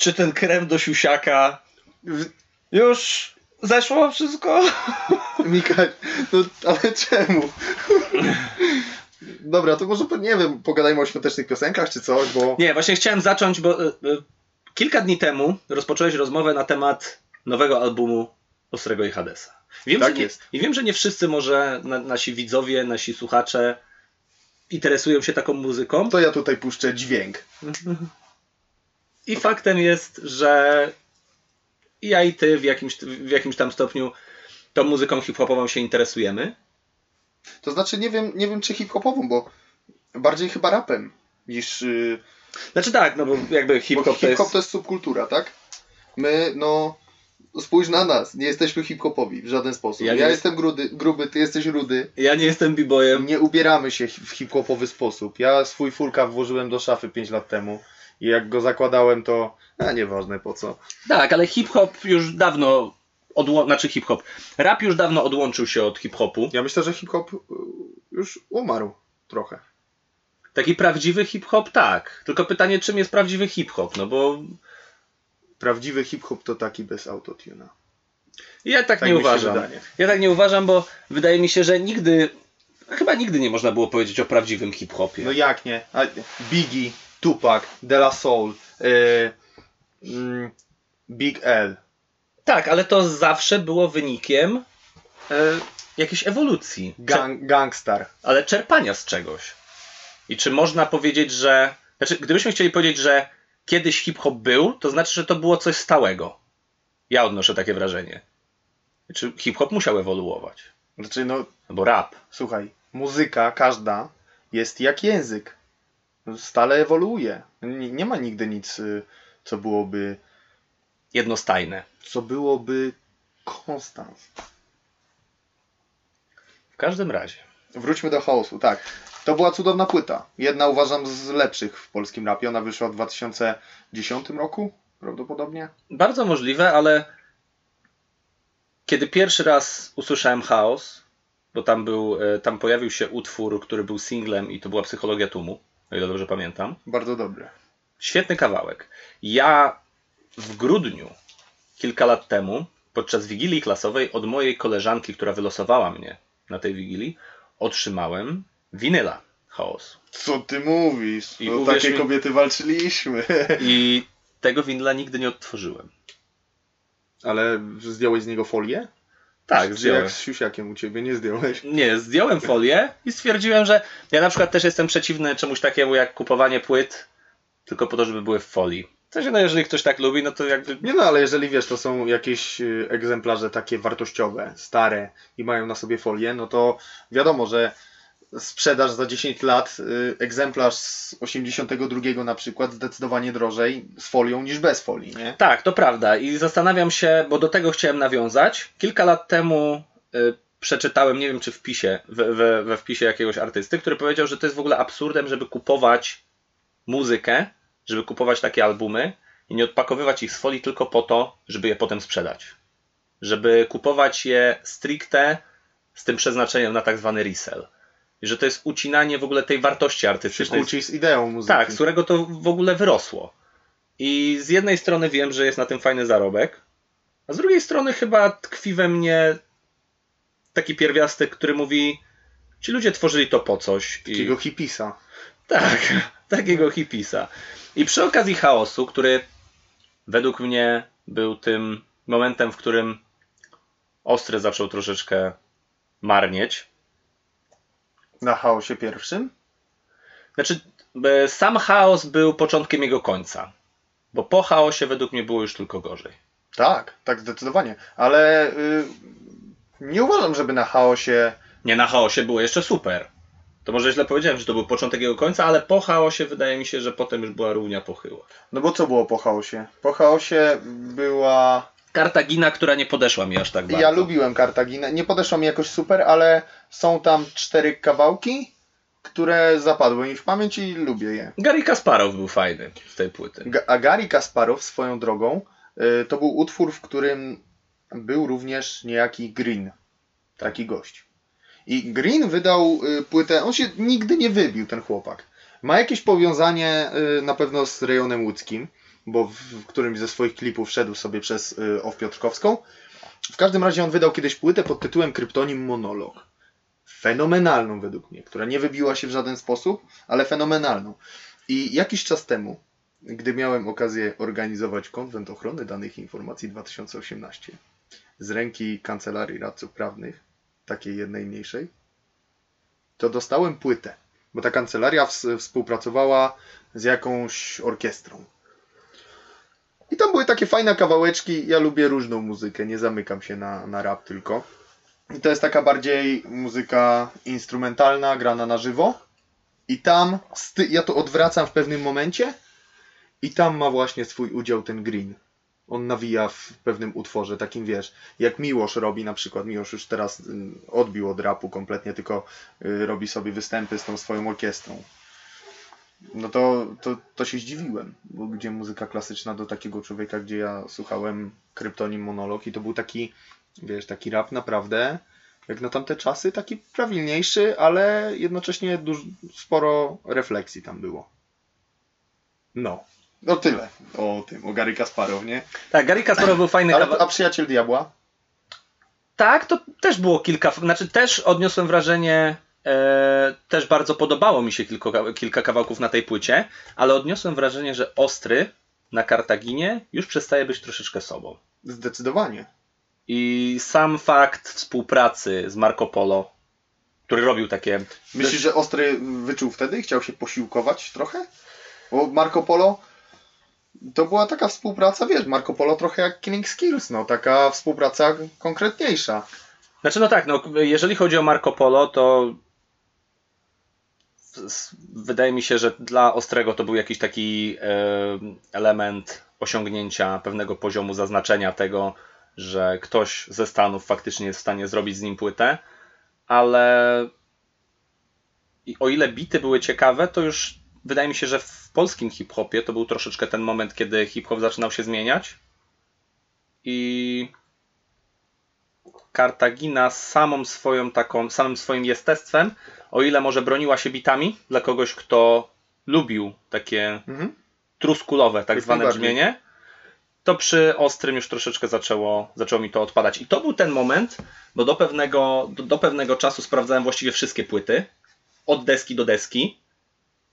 czy ten krem do siusiaka już zeszło wszystko? Mika, no ale czemu? Dobra, to może, nie wiem, pogadajmy o świątecznych piosenkach czy coś, bo... Nie, właśnie chciałem zacząć, bo y, y, kilka dni temu rozpocząłeś rozmowę na temat nowego albumu Ostrego i Hadesa. Wiem, Tak że nie, jest. I wiem, że nie wszyscy może na, nasi widzowie, nasi słuchacze interesują się taką muzyką. To ja tutaj puszczę dźwięk. I faktem jest, że ja i ty w jakimś, w jakimś tam stopniu tą muzyką hip-hopową się interesujemy. To znaczy, nie wiem, nie wiem czy hip-hopową, bo bardziej chyba rapem niż... Yy, Znaczy tak, no bo jakby bo hip-hop to hip-hop jest... to jest subkultura, tak? My, no... Spójrz na nas, nie jesteśmy hip-hopowi w żaden sposób. Ja Ja, jest- jestem grudy, gruby, ty jesteś rudy. Ja nie jestem b-boyem. Nie ubieramy się w hip-hopowy sposób. Ja swój fulka włożyłem do szafy 5 lat temu i jak go zakładałem, to... A nieważne po co. Tak, ale hip-hop już dawno odło... znaczy hip-hop. Rap już dawno odłączył się od hip-hopu. Ja myślę, że hip-hop y, już umarł trochę. Taki prawdziwy hip-hop tak. Tylko pytanie, czym jest prawdziwy hip-hop? No bo Prawdziwy hip-hop to taki bez autotuna. ja tak, Tak nie uważam. Ja tak nie uważam, bo wydaje mi się, że nigdy, chyba nigdy nie można było powiedzieć o prawdziwym hip-hopie. No jak nie? A, Biggie, Tupac, De La Soul, y, mm, Big L. Tak, ale to zawsze było wynikiem e, jakiejś ewolucji. Gang, gangstar. ale czerpania z czegoś. I czy można powiedzieć, że. Znaczy, gdybyśmy chcieli powiedzieć, że kiedyś hip-hop był, to znaczy, że to było coś stałego. Ja odnoszę takie wrażenie. Czy hip-hop musiał ewoluować? Znaczy, no, Albo rap. słuchaj, muzyka każda jest jak język. Stale ewoluuje. Nie, nie ma nigdy nic, y, co byłoby, Jednostajne. co byłoby konstans. W każdym razie. Wróćmy do chaosu, tak. To była cudowna płyta. Jedna uważam z lepszych w polskim rapie. Ona wyszła w 2010 roku, prawdopodobnie. Bardzo możliwe, ale kiedy pierwszy raz usłyszałem chaos, bo tam był, e, tam pojawił się utwór, który był singlem i to była psychologia tłumu, o ile dobrze pamiętam. Bardzo dobry. Świetny kawałek. Ja w grudniu, kilka lat temu, podczas wigilii klasowej, od mojej koleżanki, która wylosowała mnie na tej wigilii, otrzymałem winyla chaosu. Co ty mówisz? I o uwierz takie mi- kobiety walczyliśmy. I tego winyla nigdy nie odtworzyłem. Ale zdjąłeś z niego folię? Tak, zdjąłem. jak z siusiakiem u ciebie nie zdjąłeś? Nie, zdjąłem folię i stwierdziłem, że ja na przykład też jestem przeciwny czemuś takiemu jak kupowanie płyt tylko po to, żeby były w folii. W sensie, no jeżeli ktoś tak lubi, no to jakby... Nie no, ale jeżeli wiesz, to są jakieś y, egzemplarze takie wartościowe, stare i mają na sobie folię, no to wiadomo, że sprzedaż za 10 lat y, egzemplarz z 82 na przykład zdecydowanie drożej z folią niż bez folii, nie? Tak, to prawda i zastanawiam się, bo do tego chciałem nawiązać. Kilka lat temu y, przeczytałem, nie wiem czy w pisie, we, we, we wpisie jakiegoś artysty, który powiedział, że to jest w ogóle absurdem, żeby kupować muzykę, żeby kupować takie albumy i nie odpakowywać ich z folii tylko po to, żeby je potem sprzedać. Żeby kupować je stricte z tym przeznaczeniem na tak zwany resell. I że to jest ucinanie w ogóle tej wartości artystycznej. kłóci z ideą muzyki. Tak, z którego to w ogóle wyrosło. I z jednej strony wiem, że jest na tym fajny zarobek, a z drugiej strony chyba tkwi we mnie taki pierwiastek, który mówi, ci ludzie tworzyli to po coś. I... Takiego hipisa. Tak, takiego hipisa. I przy okazji chaosu, który według mnie był tym momentem, w którym Ostry zaczął troszeczkę marnieć. Na chaosie pierwszym? Znaczy, e, sam chaos był początkiem jego końca. Bo po chaosie według mnie było już tylko gorzej. Tak, tak zdecydowanie. Ale y, nie uważam, żeby na chaosie Nie, na chaosie było jeszcze super. To może źle powiedziałem, że to był początek jego końca, ale po chaosie wydaje mi się, że potem już była równia pochyła. No bo co było po chaosie? Po chaosie była. Kartagina, która nie podeszła mi aż tak bardzo. Ja lubiłem Kartaginę. Nie podeszła mi jakoś super, ale są tam cztery kawałki, które zapadły mi w pamięć i lubię je. Gary Kasparow był fajny z tej płyty. Ga- A Gary Kasparow swoją drogą y, to był utwór, w którym był również niejaki Green. Taki gość. I Green wydał y, płytę. On się nigdy nie wybił, ten chłopak. Ma jakieś powiązanie y, na pewno z rejonem łódzkim, bo w, którymś ze swoich klipów szedł sobie przez y, Ow Piotrkowską. W każdym razie on wydał kiedyś płytę pod tytułem Kryptonim Monolog. Fenomenalną według mnie, która nie wybiła się w żaden sposób, ale fenomenalną. I jakiś czas temu, gdy miałem okazję organizować konwent ochrony danych informacji 2018 z ręki Kancelarii Radców Prawnych, takiej jednej mniejszej, to dostałem płytę, bo ta kancelaria ws- współpracowała z jakąś orkiestrą. I tam były takie fajne kawałeczki. Ja lubię różną muzykę, nie zamykam się na, na rap tylko. I to jest taka bardziej muzyka instrumentalna, grana na żywo. I tam, ja to odwracam w pewnym momencie. I tam ma właśnie swój udział ten Green. On nawija w pewnym utworze, takim wiesz, jak Miłosz robi na przykład. Miłosz już teraz ym, odbił od rapu kompletnie, tylko y, robi sobie występy z tą swoją orkiestrą. No to, to, to się zdziwiłem, bo gdzie muzyka klasyczna do takiego człowieka, gdzie ja słuchałem kryptonim monolog i to był taki, wiesz, taki rap naprawdę, jak na tamte czasy, taki prawilniejszy, ale jednocześnie duż, sporo refleksji tam było. No. No tyle o tym, o Gary Kasparow, nie? Tak, Gary Kasparow był fajny Ale, kawał. a Przyjaciel Diabła? Tak, to też było kilka. Znaczy, też odniosłem wrażenie. E, też bardzo podobało mi się kilku, kilka kawałków na tej płycie, ale odniosłem wrażenie, że Ostry na Kartaginie już przestaje być troszeczkę sobą. Zdecydowanie. I sam fakt współpracy z Marco Polo, który robił takie. Myślisz, że Ostry wyczuł wtedy? Chciał się posiłkować trochę? Bo Marco Polo to była taka współpraca, wiesz, Marco Polo trochę jak Killing Skills, no, taka współpraca konkretniejsza. Znaczy, no tak, no, jeżeli chodzi o Marco Polo, to wydaje mi się, że dla Ostrego to był jakiś taki e, element osiągnięcia pewnego poziomu zaznaczenia tego, że ktoś ze Stanów faktycznie jest w stanie zrobić z nim płytę, ale i o ile bity były ciekawe, to już wydaje mi się, że w polskim hip-hopie to był troszeczkę ten moment, kiedy hip-hop zaczynał się zmieniać. I Kartagina samą swoją taką, samym swoim jestestwem, o ile może broniła się bitami dla kogoś, kto lubił takie Mhm. truskulowe, tak zwane brzmienie, to przy ostrym już troszeczkę zaczęło, zaczęło mi to odpadać. I to był ten moment, bo do pewnego, do, do pewnego czasu sprawdzałem właściwie wszystkie płyty, od deski do deski.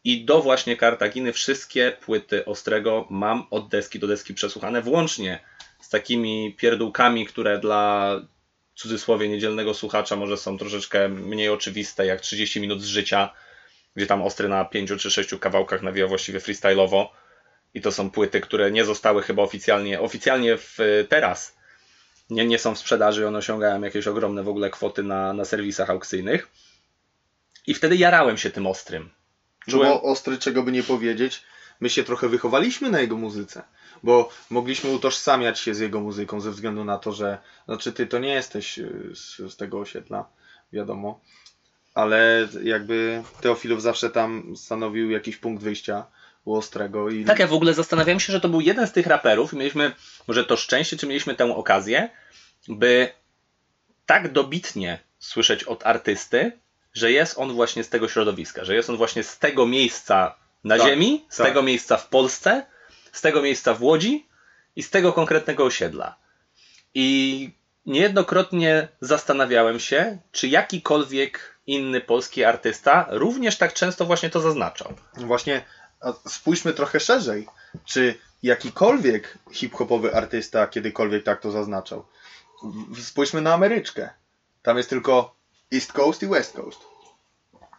I do właśnie Kartaginy wszystkie płyty Ostrego mam od deski do deski przesłuchane, włącznie z takimi pierdółkami, które dla cudzysłowie niedzielnego słuchacza może są troszeczkę mniej oczywiste, jak 30 minut z życia, gdzie tam Ostry na 5 czy 6 kawałkach nawija właściwie freestyle'owo. I to są płyty, które nie zostały chyba oficjalnie, oficjalnie w, teraz nie, nie są w sprzedaży one osiągają jakieś ogromne w ogóle kwoty na, na serwisach aukcyjnych. I wtedy jarałem się tym Ostrym. No Czułem- bo Ostry, czego by nie powiedzieć, my się trochę wychowaliśmy na jego muzyce. Bo mogliśmy utożsamiać się z jego muzyką ze względu na to, że znaczy ty to nie jesteś y, z, z tego osiedla, wiadomo. Ale jakby Teofilów zawsze tam stanowił jakiś punkt wyjścia u Ostrego i Tak, ja w ogóle zastanawiałem się, że to był jeden z tych raperów i mieliśmy może to szczęście, czy mieliśmy tę okazję, by tak dobitnie słyszeć od artysty, że jest on właśnie z tego środowiska, że jest on właśnie z tego miejsca na Tak, ziemi, z tak. tego miejsca w Polsce, z tego miejsca w Łodzi i z tego konkretnego osiedla. I niejednokrotnie zastanawiałem się, czy jakikolwiek inny polski artysta również tak często właśnie to zaznaczał. Właśnie spójrzmy trochę szerzej. Czy jakikolwiek hip-hopowy artysta kiedykolwiek tak to zaznaczał? Spójrzmy na Ameryczkę. Tam jest tylko East Coast i West Coast.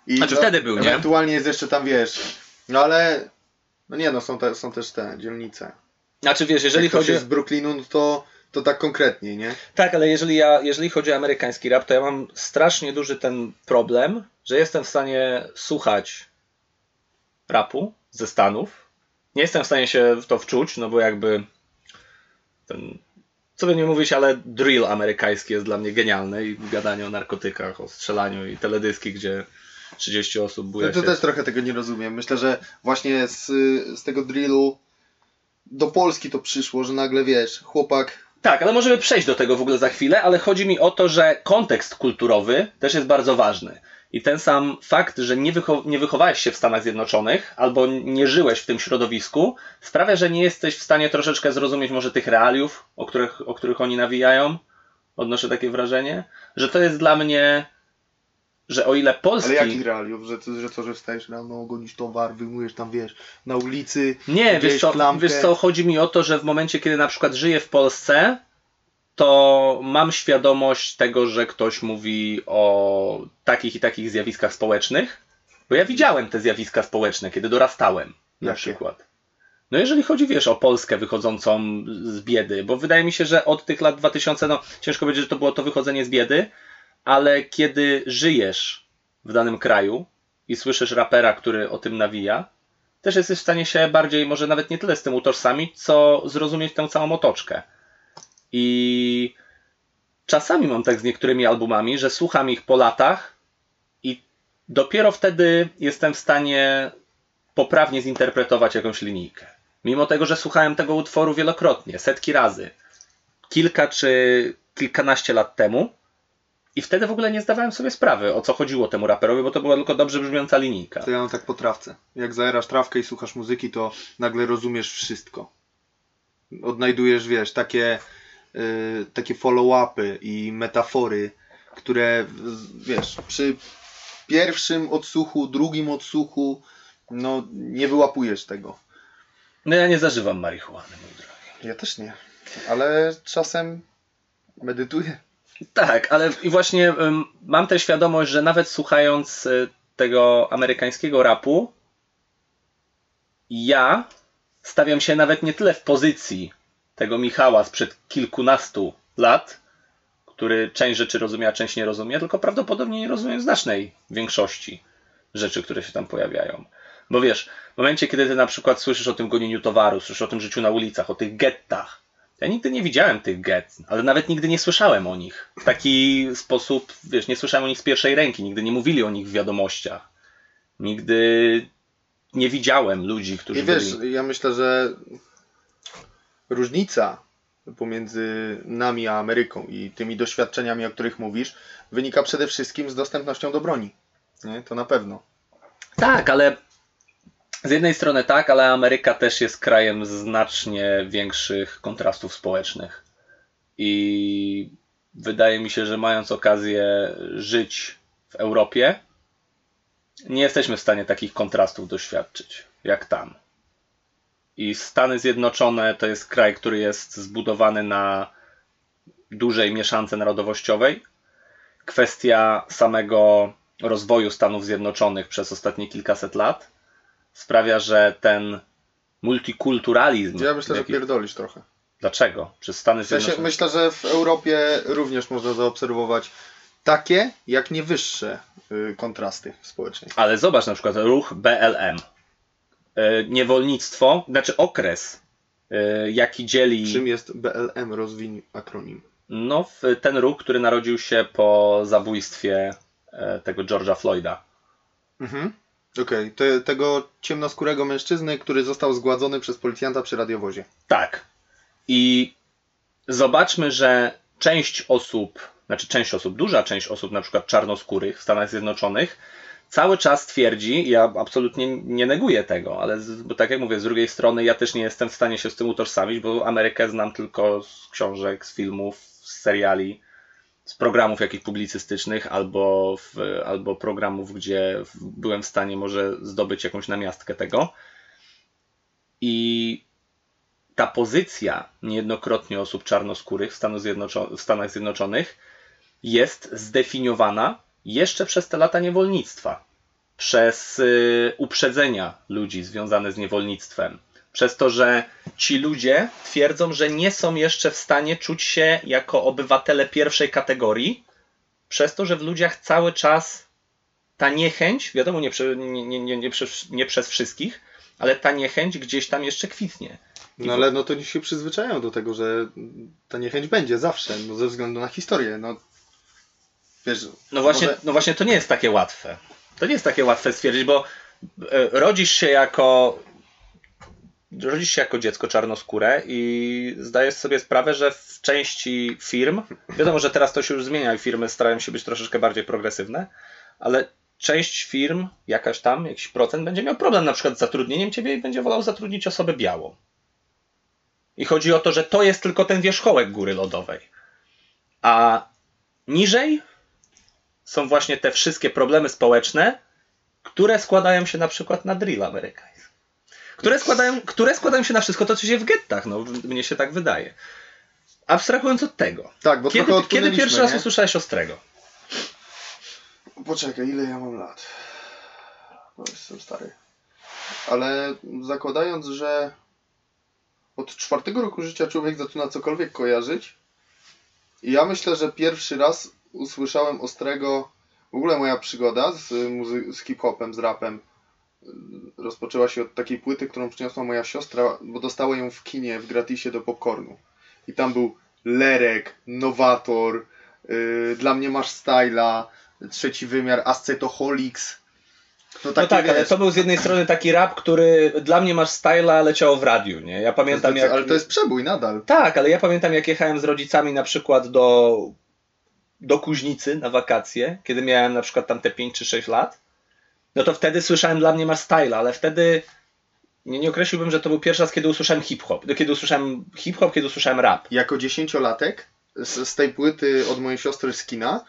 I Znaczy wtedy był, nie? Ewentualnie jest jeszcze tam, wiesz, no ale no nie no, są, te, są też te dzielnice. Znaczy wiesz, jeżeli Jak chodzi... jest z Brooklynu, no to, to tak konkretnie, nie? Tak, ale jeżeli, ja, jeżeli chodzi o amerykański rap, to ja mam strasznie duży ten problem, że jestem w stanie słuchać rapu ze Stanów. Nie jestem w stanie się w to wczuć, no bo jakby ten, co by nie mówić, ale drill amerykański jest dla mnie genialny i gadanie o narkotykach, o strzelaniu i teledyski, gdzie 30 osób buja Ja to się. też trochę tego nie rozumiem. Myślę, że właśnie z, z tego drillu do Polski to przyszło, że nagle wiesz, chłopak Tak, ale możemy przejść do tego w ogóle za chwilę, ale chodzi mi o to, że kontekst kulturowy też jest bardzo ważny. I ten sam fakt, że nie, wycho nie wychowałeś się w Stanach Zjednoczonych albo nie żyłeś w tym środowisku, sprawia, że nie jesteś w stanie troszeczkę zrozumieć może tych realiów, o których, o których oni nawijają. Odnoszę takie wrażenie, że to jest dla mnie, że o ile Polski... Ale jakich realiów? Że, że co, że wstajesz rano, gonisz towar, wyjmujesz tam, wiesz, na ulicy, Nie, wiesz co, klamkę. wiesz co, chodzi mi o to, że w momencie, kiedy na przykład żyję w Polsce, to mam świadomość tego, że ktoś mówi o takich i takich zjawiskach społecznych, bo ja widziałem te zjawiska społeczne, kiedy dorastałem, na Jakie? przykład. No jeżeli chodzi, wiesz, o Polskę wychodzącą z biedy, bo wydaje mi się, że od tych lat 2000, no ciężko powiedzieć, że to było to wychodzenie z biedy, ale kiedy żyjesz w danym kraju i słyszysz rapera, który o tym nawija, też jesteś w stanie się bardziej, może nawet nie tyle z tym utożsamić, co zrozumieć tę całą otoczkę. I czasami mam tak z niektórymi albumami, że słucham ich po latach i dopiero wtedy jestem w stanie poprawnie zinterpretować jakąś linijkę. Mimo tego, że słuchałem tego utworu wielokrotnie, setki razy, kilka czy kilkanaście lat temu, i wtedy w ogóle nie zdawałem sobie sprawy, o co chodziło temu raperowi, bo to była tylko dobrze brzmiąca linijka. To ja mam tak po trawce. Jak zajerasz trawkę i słuchasz muzyki, to nagle rozumiesz wszystko. Odnajdujesz, wiesz, takie, y, takie follow-upy i metafory, które, wiesz, przy pierwszym odsłuchu, drugim odsłuchu, no nie wyłapujesz tego. No ja nie zażywam marihuany, mój drogi. Ja też nie. Ale czasem medytuję. Tak, ale i właśnie mam tę świadomość, że nawet słuchając y, tego amerykańskiego rapu, ja stawiam się nawet nie tyle w pozycji tego Michała sprzed kilkunastu lat, który część rzeczy rozumie, a część nie rozumie, tylko prawdopodobnie nie rozumie znacznej większości rzeczy, które się tam pojawiają. Bo wiesz, w momencie, kiedy ty na przykład słyszysz o tym gonieniu towaru, słyszysz o tym życiu na ulicach, o tych gettach, ja nigdy nie widziałem tych get, ale nawet nigdy nie słyszałem o nich. W taki sposób, wiesz, nie słyszałem o nich z pierwszej ręki, nigdy nie mówili o nich w wiadomościach. Nigdy nie widziałem ludzi, którzy I wiesz, byli... ja myślę, że różnica pomiędzy nami a Ameryką i tymi doświadczeniami, o których mówisz, wynika przede wszystkim z dostępnością do broni. Nie? To na pewno. Tak, ale z jednej strony tak, ale Ameryka też jest krajem znacznie większych kontrastów społecznych. I wydaje mi się, że mając okazję żyć w Europie, nie jesteśmy w stanie takich kontrastów doświadczyć jak tam. I Stany Zjednoczone to jest kraj, który jest zbudowany na dużej mieszance narodowościowej. Kwestia samego rozwoju Stanów Zjednoczonych przez ostatnie kilkaset lat sprawia, że ten multikulturalizm. Ja myślę, że jaki- pierdolisz trochę. Dlaczego? Przez Stany Zjednoczone. myślę, że w Europie również można zaobserwować takie, jak nie wyższe y, kontrasty społeczne. Ale zobacz na przykład ruch BLM. E, Niewolnictwo, znaczy okres, e, jaki dzieli Czym jest BLM? Rozwiń akronim. no, ten ruch, który narodził się po zabójstwie tego George'a Floyda. Mhm. Okej, Te- tego ciemnoskórego mężczyzny, który został zgładzony przez policjanta przy radiowozie. Tak. I zobaczmy, że część osób, znaczy część osób, duża część osób, na przykład czarnoskórych w Stanach Zjednoczonych, cały czas twierdzi, ja absolutnie nie neguję tego, ale z, bo tak jak mówię, z drugiej strony ja też nie jestem w stanie się z tym utożsamić, bo Amerykę znam tylko z książek, z filmów, z seriali, z programów jakichś publicystycznych albo, w, albo programów, gdzie byłem w stanie może zdobyć jakąś namiastkę tego. I ta pozycja niejednokrotnie osób czarnoskórych w, Stanach Zjednoczo- w Stanach Zjednoczonych jest zdefiniowana jeszcze przez te lata niewolnictwa, przez y, uprzedzenia ludzi związane z niewolnictwem, przez to, że ci ludzie twierdzą, że nie są jeszcze w stanie czuć się jako obywatele pierwszej kategorii, przez to, że w ludziach cały czas ta niechęć, wiadomo, nie, nie, nie, nie, przez, nie przez wszystkich, ale ta niechęć gdzieś tam jeszcze kwitnie. No ale no to niech się przyzwyczają do tego, że ta niechęć będzie zawsze, no ze względu na historię. No wiesz, No właśnie, może- no właśnie to nie jest takie łatwe. To nie jest takie łatwe stwierdzić, bo e, rodzisz się jako rodzisz się jako dziecko czarnoskóre i zdajesz sobie sprawę, że w części firm, wiadomo, że teraz to się już zmienia i firmy starają się być troszeczkę bardziej progresywne, ale część firm, jakaś tam, jakiś procent, będzie miał problem na przykład z zatrudnieniem ciebie i będzie wolał zatrudnić osobę białą. I chodzi o to, że to jest tylko ten wierzchołek góry lodowej. A niżej są właśnie te wszystkie problemy społeczne, które składają się na przykład na drill amerykański. Które składają, które składają się na wszystko to, co się w gettach, no mnie się tak wydaje. Abstrahując od tego. Tak, bo Kiedy, kiedy pierwszy raz nie? usłyszałeś Ostrego? Poczekaj, ile ja mam lat? No, jestem stary. Ale zakładając, że od czwartego roku życia człowiek zaczyna cokolwiek kojarzyć, i ja myślę, że pierwszy raz usłyszałem Ostrego, w ogóle moja przygoda z, muzy- z hip-hopem, z rapem rozpoczęła się od takiej płyty, którą przyniosła moja siostra, bo dostała ją w kinie w gratisie do popcornu. I tam był Lerek, Nowator, yy, Dla mnie masz styla, trzeci wymiar, Ascetoholics. To No takie, tak, ale to był z jednej strony taki rap, który dla mnie masz styla, leciał w radiu, nie? Ja pamiętam jak... Ale to jest przebój nadal. Tak, ale ja pamiętam jak jechałem z rodzicami na przykład do, do Kuźnicy na wakacje, kiedy miałem na przykład tam te 5 czy 6 lat, no to wtedy słyszałem dla mnie masz style, ale wtedy nie, nie określiłbym, że to był pierwszy raz, kiedy usłyszałem hip-hop. Kiedy usłyszałem hip-hop, kiedy usłyszałem rap. Jako dziesięciolatek z, z tej płyty od mojej siostry z kina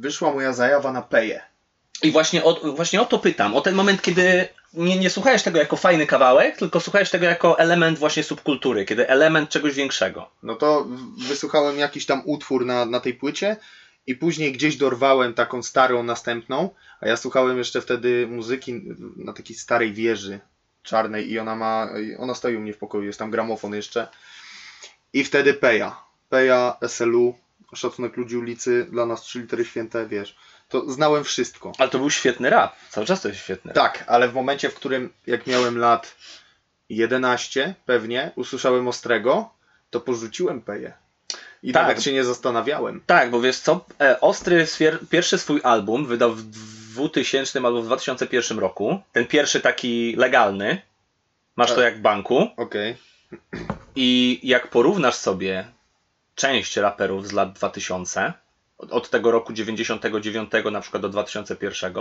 wyszła moja zajawa na peję. I właśnie o, właśnie o to pytam, o ten moment, kiedy nie, nie słuchałeś tego jako fajny kawałek, tylko słuchałeś tego jako element właśnie subkultury, kiedy element czegoś większego. No to wysłuchałem jakiś tam utwór na, na tej płycie i później gdzieś dorwałem taką starą następną, a ja słuchałem jeszcze wtedy muzyki na takiej starej wieży czarnej i ona ma, ona stoi u mnie w pokoju, jest tam gramofon jeszcze i wtedy Peja, Peja, SLU, szacunek ludzi ulicy, dla nas trzy litery święte, wiesz, to znałem wszystko. Ale to był świetny rap, cały czas to jest świetny. Tak, ale w momencie, w którym jak miałem lat 11 pewnie, usłyszałem Ostrego, to porzuciłem Peję. I Tak. nawet się nie zastanawiałem. Tak, bo wiesz co, e, Ostry pierwszy swój album wydał w 2000 albo w 2001 roku. Ten pierwszy taki legalny. Masz to Tak. jak w banku. Okej. I jak porównasz sobie część raperów z lat 2000, od, od tego roku 99 na przykład do 2001,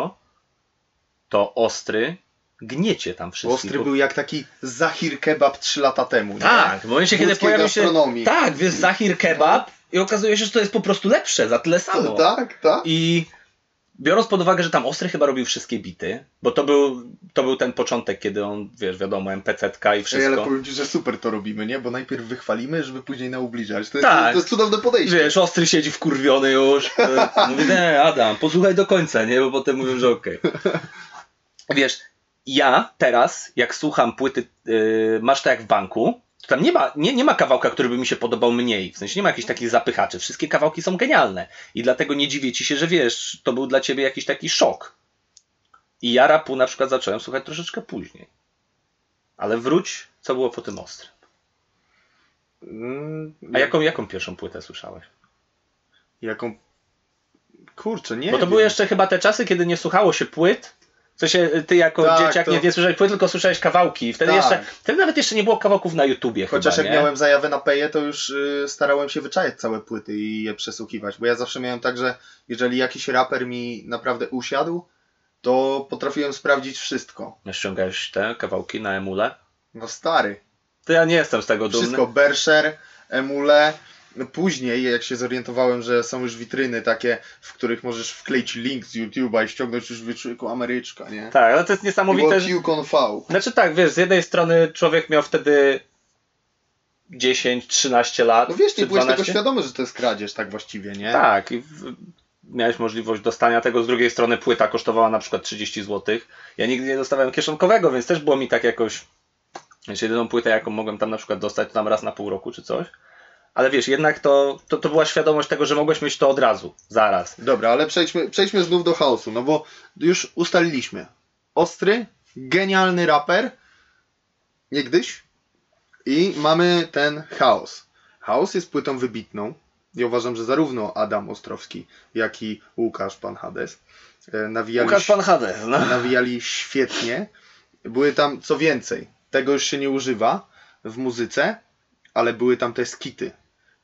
to Ostry gniecie tam wszystkich. Ostry był jak taki Zahir Kebab 3 lata temu. nie? Tak, w momencie kiedy pojawił się... Tak, wiesz, Zahir Kebab i okazuje się, że to jest po prostu lepsze, za tyle samo. Tak, tak. I biorąc pod uwagę, że tam Ostry chyba robił wszystkie bity, bo to był, to był ten początek, kiedy on, wiesz, wiadomo, MPC-tka i Ej, wszystko. ale powiem Ci, że super to robimy, nie? Bo najpierw wychwalimy, żeby później naubliżać. To jest, Tak. to jest cudowne podejście. Wiesz, Ostry siedzi wkurwiony już. e, Mówi, nie, Adam, posłuchaj do końca, nie? Bo potem mówią, że okej. Wiesz, ja teraz, jak słucham płyty yy, Masz to jak w banku, to tam nie ma, nie, nie ma kawałka, który by mi się podobał mniej. W sensie nie ma jakichś takich zapychaczy. Wszystkie kawałki są genialne. I dlatego nie dziwię ci się, że wiesz, to był dla ciebie jakiś taki szok. I ja rapu na przykład zacząłem słuchać troszeczkę później. Ale wróć, co było po tym ostrym. Mm, A jaką, jaką pierwszą płytę słyszałeś? Jaką... Kurczę, nie Bo to wiem. były jeszcze chyba te czasy, kiedy nie słuchało się płyt. W sensie ty jako Tak, dzieciak to- nie, nie słyszałeś płyt, tylko słyszałeś kawałki. Wtedy, Tak. jeszcze, wtedy nawet jeszcze nie było kawałków na YouTubie Chociaż chyba, jak nie? miałem zajawę na peję, to już y, starałem się wyczajać całe płyty i je przesłuchiwać, bo ja zawsze miałem tak, że jeżeli jakiś raper mi naprawdę usiadł, to potrafiłem sprawdzić wszystko. Ściągałeś te kawałki na emule? No stary, To ja nie jestem z tego dumny. wszystko, Bersher, Emule. No Później, jak się zorientowałem, że są już witryny takie, w których możesz wkleić link z YouTube'a i ściągnąć już wieczórku Ameryczka, nie? Tak, ale to jest I niesamowite, było że... Qcon V. Znaczy tak, wiesz, z jednej strony człowiek miał wtedy 10, 13 lat, No wiesz, nie byłeś tego 12. świadomy, że to jest kradzież tak właściwie, nie? Tak, i w... miałeś możliwość dostania tego. Z drugiej strony płyta kosztowała na przykład 30 zł. Ja nigdy nie dostawałem kieszonkowego, więc też było mi tak jakoś. Wiesz, jedyną płytę, jaką mogłem tam na przykład dostać, to tam raz na pół roku czy coś. Ale wiesz, jednak to, to, to była świadomość tego, że mogłeś mieć to od razu, zaraz. Dobra, ale przejdźmy, przejdźmy znów do chaosu, no bo już ustaliliśmy. Ostry, genialny raper, niegdyś, i mamy ten chaos. Chaos jest płytą wybitną. Ja uważam, że zarówno Adam Ostrowski, jak i Łukasz Pan Hades e, nawijali, Łukasz Pan Hades, no. nawijali świetnie. Były tam, co więcej, tego już się nie używa w muzyce, ale były tam te skity.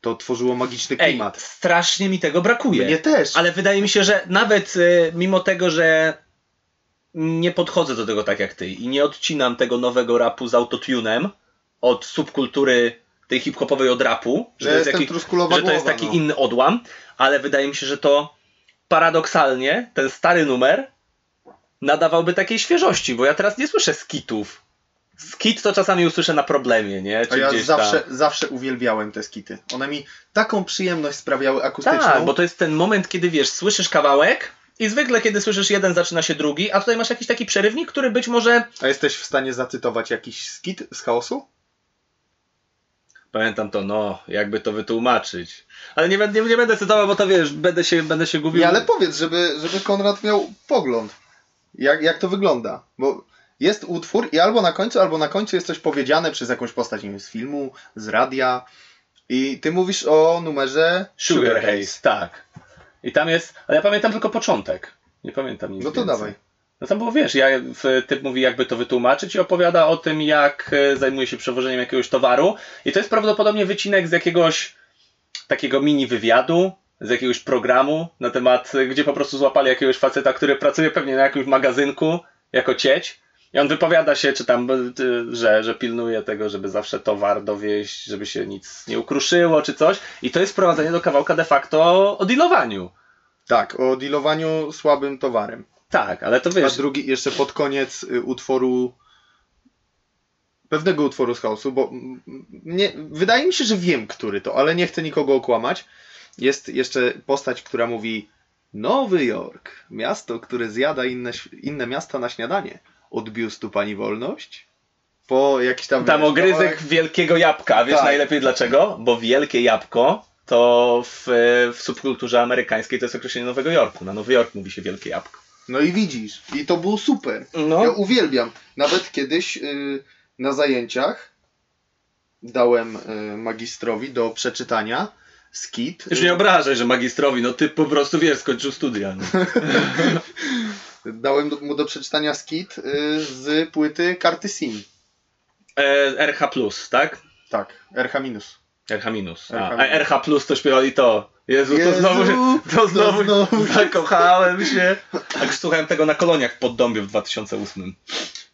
To tworzyło magiczny Ej, klimat. strasznie mi tego brakuje. Mnie też. Ale wydaje mi się, że nawet y, mimo tego, że nie podchodzę do tego tak jak ty i nie odcinam tego nowego rapu z autotunem od subkultury tej hip-hopowej od rapu, że, Ja to jest, truskulawa że to jest głowa, taki no. inny odłam, ale wydaje mi się, że to paradoksalnie ten stary numer nadawałby takiej świeżości, bo ja teraz nie słyszę skitów. Skit to czasami usłyszę na problemie, nie? A Czy ja gdzieś zawsze, tam. zawsze uwielbiałem te skity. One mi taką przyjemność sprawiały akustyczną. Tak, bo to jest ten moment, kiedy wiesz, słyszysz kawałek i zwykle kiedy słyszysz jeden, zaczyna się drugi, a tutaj masz jakiś taki przerywnik, który być może... A jesteś w stanie zacytować jakiś skit z chaosu? Pamiętam to, no, jakby to wytłumaczyć. Ale nie, będę- nie, nie będę cytował, bo to wiesz, będę się, będę się gubił. Nie, ale powiedz, żeby, żeby Konrad miał pogląd. Jak, jak to wygląda? Bo jest utwór i albo na końcu, albo na końcu jest coś powiedziane przez jakąś postać, nie wiem, z filmu, z radia. I ty mówisz o numerze Sugar Haze, tak. I tam jest, ale ja pamiętam tylko początek. Nie pamiętam nic No to więcej. dawaj. No tam było, wiesz, ja, w- typ mówi jakby to wytłumaczyć i opowiada o tym, jak e, zajmuje się przewożeniem jakiegoś towaru. I to jest prawdopodobnie wycinek z jakiegoś takiego mini wywiadu, z jakiegoś programu na temat, e, gdzie po prostu złapali jakiegoś faceta, który pracuje pewnie na jakimś magazynku jako cieć. I on wypowiada się, czy tam, ty- że, że pilnuje tego, żeby zawsze towar dowieść, żeby się nic nie ukruszyło, czy coś. I to jest prowadzenie do kawałka de facto o dealowaniu. Tak, o dealowaniu słabym towarem. Tak, ale to A wiesz, drugi jeszcze pod koniec y, utworu pewnego utworu z chaosu, bo nie, wydaje mi się, że wiem, który to, ale nie chcę nikogo okłamać. Jest jeszcze postać, która mówi Nowy Jork, miasto, które zjada inne, inne miasta na śniadanie. Od biustu pani wolność? Po jakiś tam... Tam wiesz, ogryzek kawałek- wielkiego jabłka. Wiesz Tak. najlepiej dlaczego? Bo wielkie jabłko to w, w subkulturze amerykańskiej to jest określenie Nowego Jorku. Na Nowy Jork mówi się wielkie jabłko. No i widzisz, i to było super. Ja No. uwielbiam. Nawet kiedyś y, na zajęciach dałem y, magistrowi do przeczytania skit. Już nie obrażaj, że magistrowi, no ty po prostu wiesz, skończył studia. No. Dałem mu do przeczytania skit y, z płyty karty SIM. E, RH, tak? Tak, RH minus. RH minus. A, RH a RH plus to śpiewali to. Jezu, to Jezu, znowu, to znowu, znowu. zakochałem się. Tak słuchałem tego na koloniach w Poddąbie w 2008.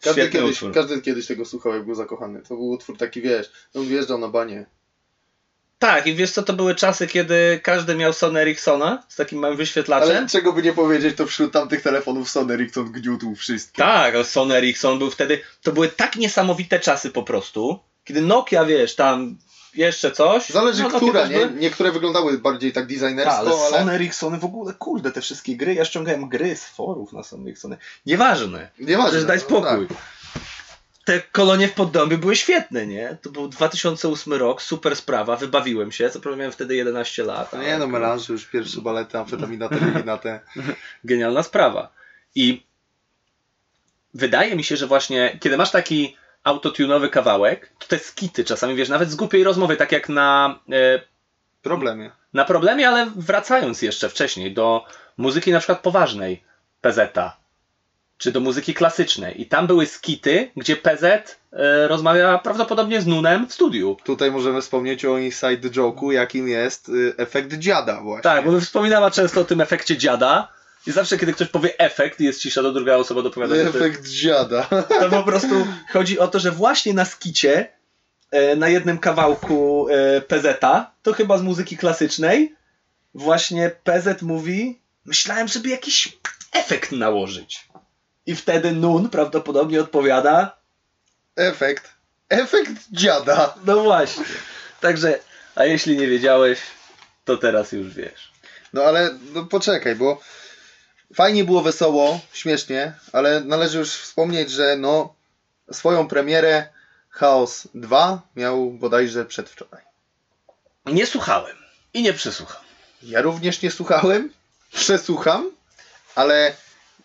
Każdy Świetny kiedyś, utwór. każdy kiedyś tego słuchał, jak był zakochany. To był utwór taki, wiesz, on wjeżdżał na banie. Tak, i wiesz co, to były czasy, kiedy każdy miał Sony Ericssona z takim małym wyświetlaczem. Ale czego by nie powiedzieć, to wśród tamtych telefonów Sony Ericsson gniótł wszystkie. Tak, ale Sony Ericsson był wtedy. To były tak niesamowite czasy po prostu. Kiedy Nokia, wiesz, tam jeszcze coś. Zależy no, która, nie? były- Niektóre wyglądały bardziej tak Tak, designersko, ale ale... Sony Ericssony w ogóle, kurde, te wszystkie gry, ja ściągałem gry z forów na Sony Ericssony. Nieważne. Nieważne. Przecież daj no spokój. tak. Te kolonie w Poddąbie były świetne, nie? To był 2008 rok, super sprawa, wybawiłem się. Co prawda miałem wtedy 11 lat. No nie no, melanże już pierwsze balety, amfetamina, te... genialna sprawa. I wydaje mi się, że właśnie kiedy masz taki autotunowy kawałek, to te skity czasami, wiesz, nawet z głupiej rozmowy, tak jak na, e, Problemie. na problemie, ale wracając jeszcze wcześniej do muzyki na przykład poważnej PZ, czy do muzyki klasycznej. I tam były skity, gdzie PZ e, rozmawia prawdopodobnie z Nunem w studiu. Tutaj możemy wspomnieć o inside joke'u, jakim jest y, efekt dziada właśnie. Tak, bo wspominała często o tym efekcie dziada. I zawsze, kiedy ktoś powie efekt jest cisza, to druga osoba dopowiada, Efekt dziada. To po prostu chodzi o to, że właśnie na skicie, e, na jednym kawałku e, PZ, to chyba z muzyki klasycznej, właśnie PZ mówi, myślałem, żeby jakiś efekt nałożyć. I wtedy Nun prawdopodobnie odpowiada, Efekt. Efekt dziada. no właśnie. Także, a jeśli nie wiedziałeś, to teraz już wiesz. No ale no poczekaj, bo fajnie było wesoło, śmiesznie, ale należy już wspomnieć, że no swoją premierę Chaos 2 miał bodajże przedwczoraj. Nie słuchałem i nie przesłucham. Ja również nie słuchałem, przesłucham, ale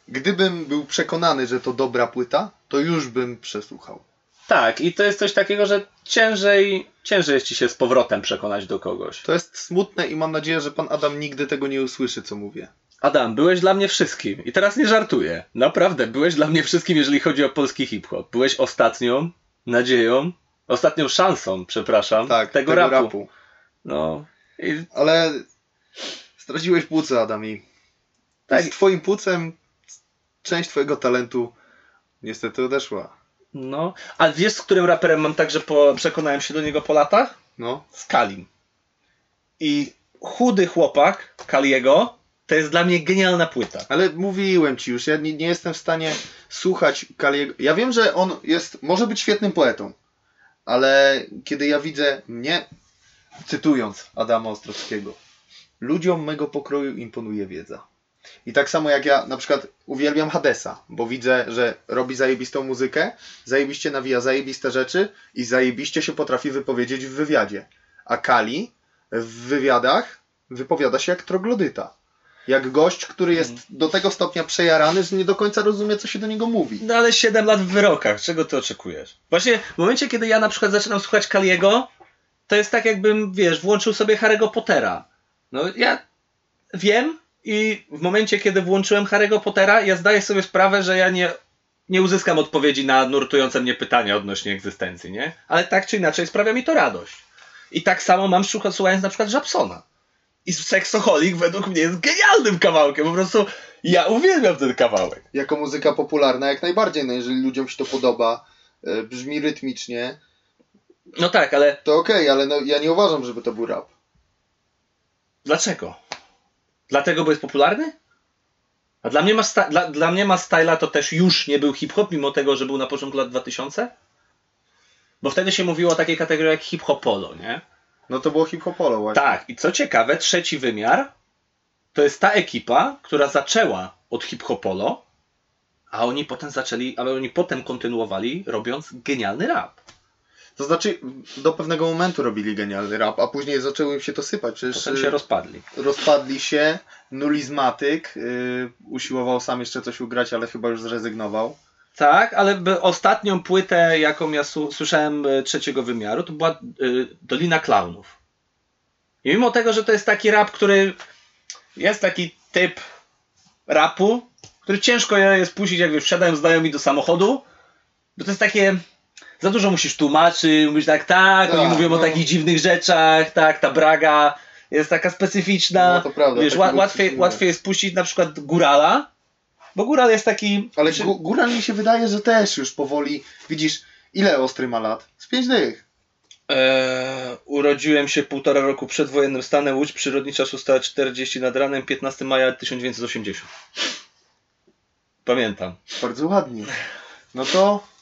gdybym był przekonany, że to dobra płyta, to już bym przesłuchał. Tak, i to jest coś takiego, że ciężej, ciężej jest ci się z powrotem przekonać do kogoś. To jest smutne i mam nadzieję, że pan Adam nigdy tego nie usłyszy, co mówię. Adam, byłeś dla mnie wszystkim. I teraz nie żartuję. Naprawdę, byłeś dla mnie wszystkim, jeżeli chodzi o polski hip-hop. Byłeś ostatnią nadzieją, ostatnią szansą, przepraszam, Tak, tego, rapu. No, I, Ale straciłeś płuce, Adam, i Tak. z twoim płucem część twojego talentu niestety odeszła. no, a wiesz, z którym raperem mam tak, że po, przekonałem się do niego po latach? No. Z Kalim. I chudy chłopak Kaliego to jest dla mnie genialna płyta. Ale mówiłem ci już, ja nie, nie jestem w stanie słuchać Kaliego. Ja wiem, że on jest, może być świetnym poetą, ale kiedy ja widzę mnie, cytując Adama Ostrowskiego, ludziom mego pokroju imponuje wiedza. I tak samo jak ja na przykład uwielbiam Hadesa, bo widzę, że robi zajebistą muzykę, zajebiście nawija zajebiste rzeczy i zajebiście się potrafi wypowiedzieć w wywiadzie. A Kali w wywiadach wypowiada się jak troglodyta. Jak gość, który jest do tego stopnia przejarany, że nie do końca rozumie, co się do niego mówi. No ale 7 lat w wyrokach, czego ty oczekujesz? Właśnie w momencie, kiedy ja na przykład zaczynam słuchać Kaliego, to jest tak jakbym, wiesz, włączył sobie Harry'ego Pottera. No ja wiem i w momencie, kiedy włączyłem Harry'ego Pottera, ja zdaję sobie sprawę, że ja nie, nie uzyskam odpowiedzi na nurtujące mnie pytania odnośnie egzystencji, nie? Ale tak czy inaczej sprawia mi to radość. I tak samo mam słucha- słuchając na przykład Japsona. I Sexoholik według mnie jest genialnym kawałkiem, po prostu ja uwielbiam ten kawałek. Jako muzyka popularna, jak najbardziej, no jeżeli ludziom się to podoba, e, brzmi rytmicznie, No tak, ale to okej, ale no, ja nie uważam, żeby to był rap. Dlaczego? Dlatego, bo jest popularny? A dla mnie, ma dla, dla mnie ma Styla to też już nie był hip-hop, mimo tego, że był na początku lat 2000? Bo wtedy się mówiło o takiej kategorii jak hip-hopolo, nie? No to było hip-hopolo właśnie. Tak, i co ciekawe, trzeci wymiar to jest ta ekipa, która zaczęła od hip-hopolo, a oni potem zaczęli, ale oni potem kontynuowali, robiąc genialny rap. To znaczy, do pewnego momentu robili genialny rap, a później zaczęło im się to sypać. Przecież Potem się y, rozpadli. rozpadli się, nulizmatyk y, usiłował sam jeszcze coś ugrać, ale chyba już zrezygnował. Tak, ale ostatnią płytę, jaką ja słyszałem e, trzeciego wymiaru, to była y, Dolina Klaunów. I mimo tego, że to jest taki rap, który jest taki typ rapu, który ciężko jest puścić, jak wiesz, wsiadają znajomi do samochodu, bo to jest takie, za dużo musisz tłumaczyć, mówisz tak, tak, oni Tak, mówią o no. takich dziwnych rzeczach, tak, ta braga jest taka specyficzna, No to prawda. wiesz, tak łatwiej, łatwiej jest puścić na przykład Górala, bo Góral jest taki... Ale przy- Gó- Góral mi się wydaje, że też już powoli, widzisz, ile Ostry ma lat? Z pięć dych. Eee, urodziłem się półtora roku przed wojennym stanem Łódź Przyrodnicza 640 nad ranem 15 maja 1980. Pamiętam. Bardzo ładnie. No to...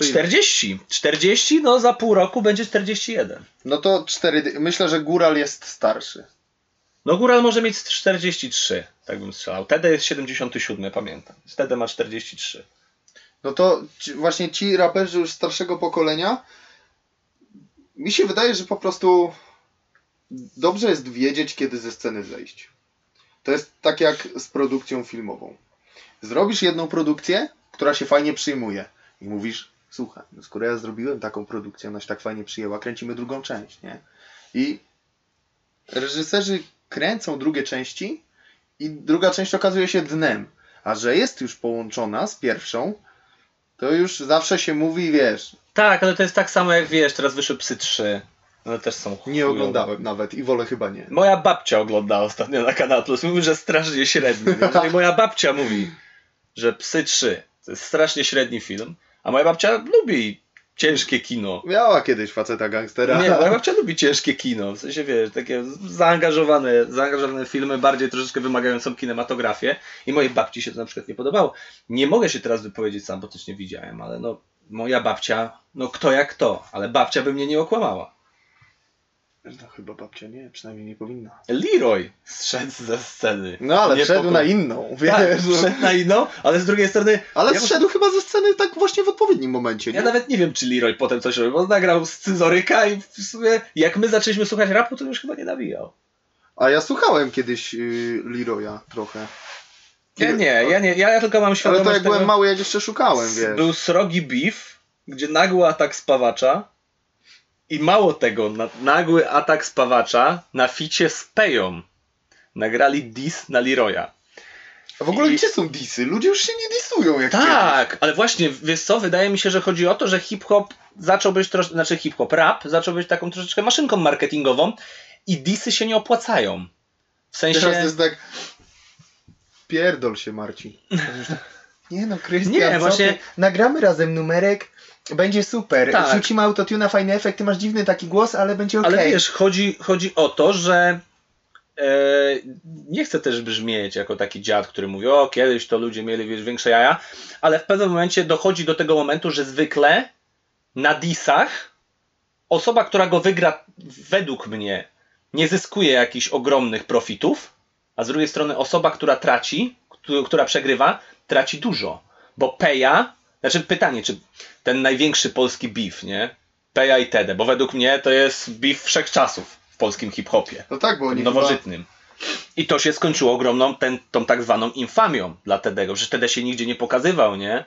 to ile? 40. 40, no za pół roku będzie 41. No to cztery dy- Myślę, że Góral jest starszy. No Góral może mieć 43, tak bym strzelał. Tede jest 77, pamiętam. Tede ma 43. No to ci, właśnie ci raperzy już starszego pokolenia, mi się wydaje, że po prostu dobrze jest wiedzieć, kiedy ze sceny zejść. To jest tak jak z produkcją filmową. Zrobisz jedną produkcję, która się fajnie przyjmuje i mówisz, słuchaj, no skoro ja zrobiłem taką produkcję, ona się tak fajnie przyjęła, kręcimy drugą część, nie? I reżyserzy kręcą drugie części i druga część okazuje się dnem. A że jest już połączona z pierwszą, to już zawsze się mówi, wiesz, Tak, ale to jest tak samo jak wiesz, teraz wyszły Psy 3. One też są nie chujowe. oglądałem nawet i wolę chyba nie. Moja babcia ogląda ostatnio na Kanal Plus. Mówi, że strasznie średni. Jeżeli moja babcia mówi, że Psy 3 to jest strasznie średni film, a moja babcia lubi ciężkie kino. Miała kiedyś faceta gangstera. Nie, moja babcia lubi ciężkie kino. W sensie, wiesz, takie zaangażowane, zaangażowane filmy, bardziej troszeczkę wymagającą kinematografię. I mojej babci się to na przykład nie podobało. Nie mogę się teraz wypowiedzieć sam, bo też nie widziałem, ale no, moja babcia, no kto jak kto, ale babcia by mnie nie okłamała. No chyba babcia nie, przynajmniej nie powinna. Leroy zszedł ze sceny. No ale Nie wszedł poko- na inną, wiesz. Tak, wszedł na inną, ale z drugiej strony. Ale ja, zszedł chyba ze sceny tak właśnie w odpowiednim momencie, nie? ja nawet nie wiem, czy Leroy potem coś robił, bo nagrał scyzoryka i w sumie jak my zaczęliśmy słuchać rapu, to już chyba nie nawijał. A ja słuchałem kiedyś yy, Leroya trochę. Ja nie, ja nie, ja tylko mam Ale świadomość to jak tego, byłem mały, jak jeszcze szukałem, wiesz. Był srogi beef, gdzie nagły atak spawacza i mało tego, na, nagły atak spawacza na ficie z Peją. Nagrali diss na Leroya. A w ogóle I- gdzie są disy? Ludzie już się nie disują jak kiedyś. Tak, ale właśnie, wiesz co, wydaje mi się, że chodzi o to, że hip-hop zaczął być troszkę, znaczy hip-hop, rap zaczął być taką troszeczkę maszynką marketingową i disy się nie opłacają. W sensie... Teraz jest tak... Pierdol się, Marcin. Nie no, Krystian, Nie, właśnie- ty? Nagramy razem numerek, będzie super. Tak. Rzucimy autotuna, fajny efekt, ty masz dziwny taki głos, ale będzie okej. Ale wiesz, chodzi, chodzi o to, że e, nie chcę też brzmieć jako taki dziad, który mówi, o kiedyś to ludzie mieli wiesz, większe jaja, ale w pewnym momencie dochodzi do tego momentu, że zwykle na disach osoba, która go wygra według mnie nie zyskuje jakichś ogromnych profitów, a z drugiej strony osoba, która traci, któ- która przegrywa, traci dużo. Bo Peja, znaczy pytanie, czy ten największy polski beef, nie? Peja i Tede, bo według mnie to jest beef wszechczasów w polskim hip-hopie, No tak, bo oni chyba... nowożytnym. I to się skończyło ogromną, ten, tą tak zwaną infamią dla Tedego. Przecież Tede się nigdzie nie pokazywał, nie?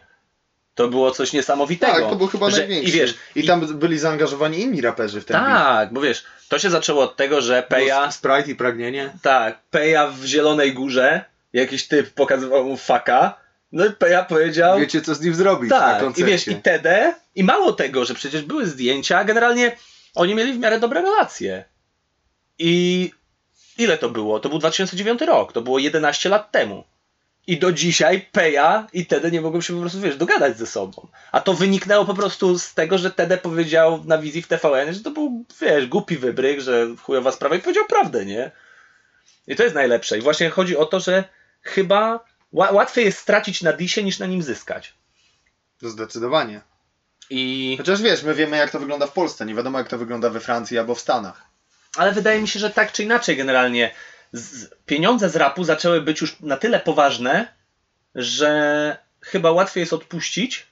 To było coś niesamowitego. Tak, to był chyba że, największy. I wiesz, I tam byli zaangażowani inni raperzy w ten beat. tak, bo wiesz, to się zaczęło od tego, że Peja, Było Sprite i pragnienie. tak, Peja w Zielonej Górze, jakiś typ pokazywał mu faka, no i Peja powiedział, Wiecie co z nim zrobić na tak, i koncercie. wiesz, i TD, i mało tego, że przecież były zdjęcia, a generalnie oni mieli w miarę dobre relacje. I ile to było? To był 2009 rok, to było 11 lat temu. I do dzisiaj Peja i Tede nie mogą się po prostu, wiesz, dogadać ze sobą. A to wyniknęło po prostu z tego, że Tede powiedział na wizji w TVN, że to był, wiesz, głupi wybryk, że chujowa sprawa i powiedział prawdę, nie? I to jest najlepsze. I właśnie chodzi o to, że chyba łatwiej jest stracić na disie niż na nim zyskać. To zdecydowanie. I... Chociaż wiesz, my wiemy jak to wygląda w Polsce, nie wiadomo jak to wygląda we Francji albo w Stanach. Ale wydaje mi się, że tak czy inaczej generalnie z, pieniądze z rapu zaczęły być już na tyle poważne, że chyba łatwiej jest odpuścić.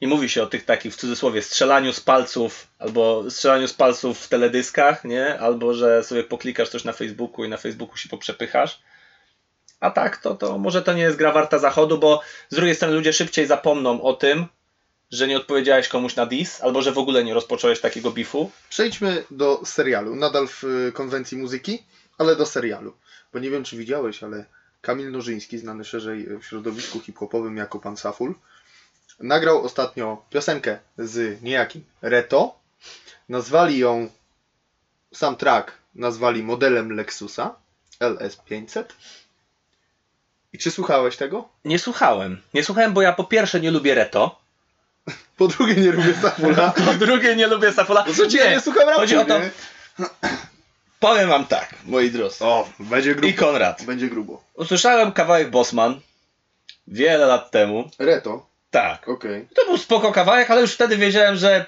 I mówi się o tych takich w cudzysłowie strzelaniu z palców, albo strzelaniu z palców w teledyskach, nie? Albo że sobie poklikasz coś na Facebooku i na Facebooku się poprzepychasz. A tak, to, to może to nie jest gra warta zachodu, bo z drugiej strony ludzie szybciej zapomną o tym, że nie odpowiedziałeś komuś na dis, albo że w ogóle nie rozpocząłeś takiego bifu. Przejdźmy do serialu. Nadal w y, konwencji muzyki, ale do serialu. Bo nie wiem, czy widziałeś, ale Kamil Nożyński, znany szerzej w środowisku hip-hopowym jako Pan Saful, nagrał ostatnio piosenkę z niejakim Reto. Nazwali ją, sam track nazwali modelem Lexusa LS500. I czy słuchałeś tego? Nie słuchałem. Nie słuchałem, bo ja po pierwsze nie lubię Reto, Po drugie nie lubię Safula. po drugie nie lubię Safula. Po trzecie ja nie słucham rapu, chodzi o to, nie? powiem wam tak, moi drodzy. O, będzie I grubo. Konrad. Będzie grubo. Usłyszałem kawałek Bossman wiele lat temu. Reto, Tak. okej. To był spoko kawałek, ale już wtedy wiedziałem, że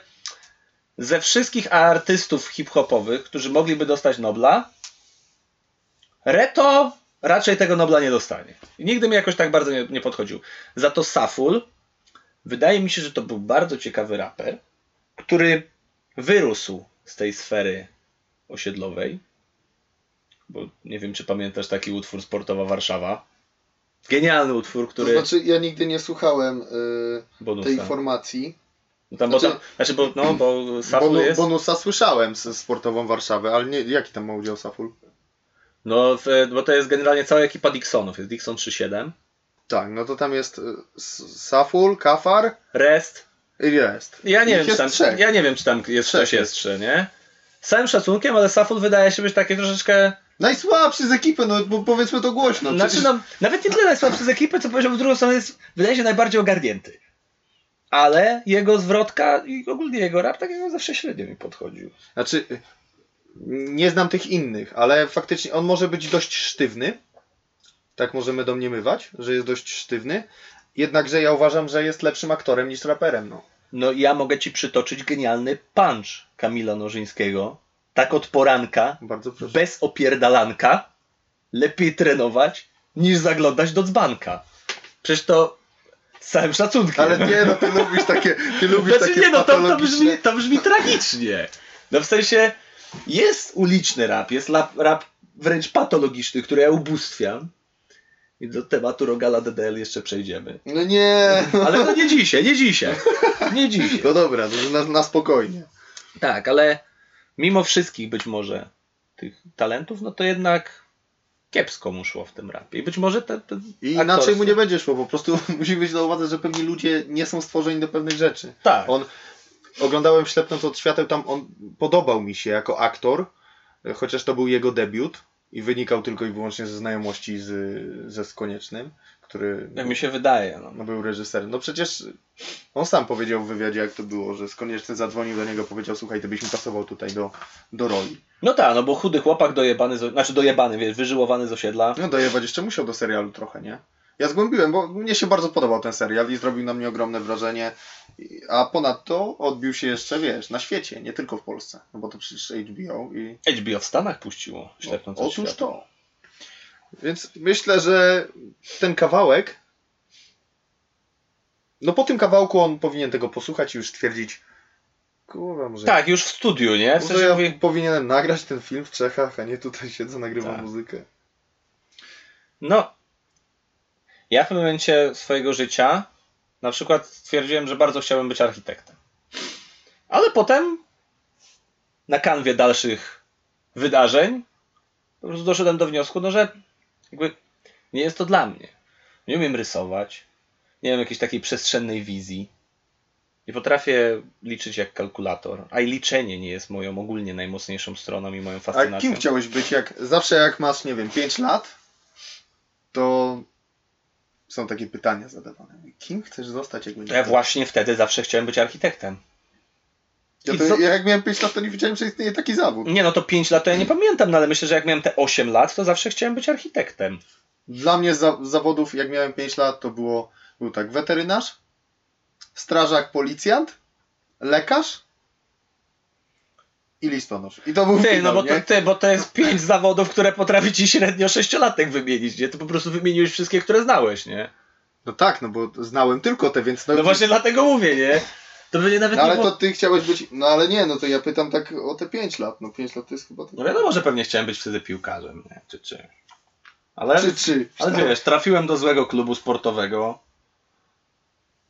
ze wszystkich artystów hip-hopowych, którzy mogliby dostać Nobla, Reto raczej tego Nobla nie dostanie. I nigdy mi jakoś tak bardzo nie, nie podchodził. Za to Saful, wydaje mi się, że to był bardzo ciekawy raper, który wyrósł z tej sfery osiedlowej. Bo nie wiem, czy pamiętasz taki utwór Sportowa Warszawa. Genialny utwór, który. To znaczy, ja nigdy nie słuchałem y, bonusa. tej formacji. No tam, bo Znaczy- tam, znaczy, bo, no, bo Saful Bonu, jest. Bonusa słyszałem z sportową Warszawę, ale nie, jaki tam ma udział Saful? No, w, bo to jest generalnie cała ekipa Dixonów. Jest Dixon 3.7, Tak, no to tam jest S- Saful, Kafar Rest. i jest. Ja nie, wiem, czy tam, trzech. ja nie wiem, czy tam jest Trzech coś jest. jeszcze, nie? Z całym szacunkiem, ale Saful wydaje się być taki troszeczkę. Najsłabszy z ekipy, no bo powiedzmy to głośno. znaczy, przecież- no, nawet nie tyle najsłabszy z ekipy, co powiedział w drugą stronę, jest, wydaje się najbardziej ogarnięty. Ale jego zwrotka i ogólnie jego rap takiego zawsze średnio mi podchodził. Znaczy, nie znam tych innych, ale faktycznie on może być dość sztywny. Tak możemy domniemywać, że jest dość sztywny. Jednakże ja uważam, że jest lepszym aktorem niż raperem. No. No ja mogę ci przytoczyć genialny punch Kamila Nożyńskiego. Tak od poranka, bez opierdalanka lepiej trenować niż zaglądać do dzbanka. Przecież to z całym szacunkiem. Ale nie, no ty lubisz takie, ty lubisz znaczy, takie nie, no to, to, brzmi, to brzmi tragicznie. No w sensie jest uliczny rap, jest rap, rap wręcz patologiczny, który ja ubóstwiam. I do tematu Rogala DDL jeszcze przejdziemy. No nie. Ale to nie dzisiaj, nie dzisiaj. Nie dzisiaj. No dobra, to na, na spokojnie. Tak, ale mimo wszystkich być może tych talentów, no to jednak kiepsko mu szło w tym rapie. I być może te, te I aktorstwo- inaczej mu nie będzie szło, po prostu musi być na uwadze, że pewni ludzie nie są stworzeni do pewnych rzeczy. Tak. On, oglądałem Ślepnąc od świateł, tam on podobał mi się jako aktor, chociaż to był jego debiut i wynikał tylko i wyłącznie ze znajomości z, ze Skoniecznym, który Jak mi się wydaje. No. no, był reżyserem. No przecież on sam powiedział w wywiadzie, jak to było, że Skonieczny zadzwonił do niego, powiedział, słuchaj, ty byś mi pasował tutaj do, do roli. No tak, no bo chudy chłopak dojebany, z, znaczy dojebany, wiesz, wyżyłowany z osiedla. No dojebać jeszcze musiał do serialu trochę, nie? Ja zgłębiłem, bo mnie się bardzo podobał ten serial i zrobił na mnie ogromne wrażenie. A ponadto odbił się jeszcze, wiesz, na świecie, nie tylko w Polsce. No bo to przecież HBO i... HBO w Stanach puściło ślepnąc No, otóż świata. to. Więc myślę, że ten kawałek. No po tym kawałku on powinien tego posłuchać i już stwierdzić. Kurwa, może. Tak, już w studiu, nie? W sensie ja mówi, powinienem nagrać ten film w Czechach, a nie tutaj siedzę, nagrywam Tak. muzykę. no, ja w pewnym momencie swojego życia na przykład stwierdziłem, że bardzo chciałbym być architektem. Ale potem na kanwie dalszych wydarzeń po prostu doszedłem do wniosku, no, że jakby nie jest to dla mnie. Nie umiem rysować, nie mam jakiejś takiej przestrzennej wizji. Nie potrafię liczyć jak kalkulator, a i liczenie nie jest moją ogólnie najmocniejszą stroną i moją A fascynacją. kim chciałeś być? Jak, zawsze jak masz, nie wiem, 5 lat, to są takie pytania zadawane. Kim chcesz zostać, jak będziesz ja właśnie wtedy zawsze chciałem być architektem. Ja, to, ja jak miałem 5 lat, to nie wiedziałem, że istnieje taki zawód. Nie no, to 5 lat to ja nie pamiętam, no ale myślę, że jak miałem te 8 lat, to zawsze chciałem być architektem. Dla mnie z za, zawodów, jak miałem 5 lat, to było, był tak, weterynarz, strażak, policjant, lekarz i listonosz. I to był Ty, finał, no bo to, nie? ty, bo to jest 5 zawodów, które potrafi ci średnio 6-latek wymienić, nie? To po prostu wymieniłeś wszystkie, które znałeś, nie? No tak, no bo znałem tylko te, więc... No właśnie dlatego mówię, nie? To by nie nawet No nie ale było... to ty chciałeś być, no ale nie, no to ja pytam tak o te 5 lat, no 5 lat to jest chyba... No wiadomo, że pewnie chciałem być wtedy piłkarzem, nie? Czy, czy. Ale, Czy, czy, ale wiesz, trafiłem do złego klubu sportowego.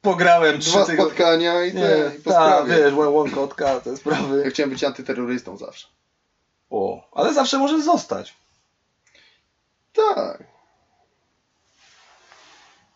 Pograłem trzy Dwa tygodnie. spotkania i, te, Nie, i ta, wiesz, łąkotka, te sprawy. Ja chciałem być antyterrorystą zawsze. O, ale zawsze możesz zostać. Tak.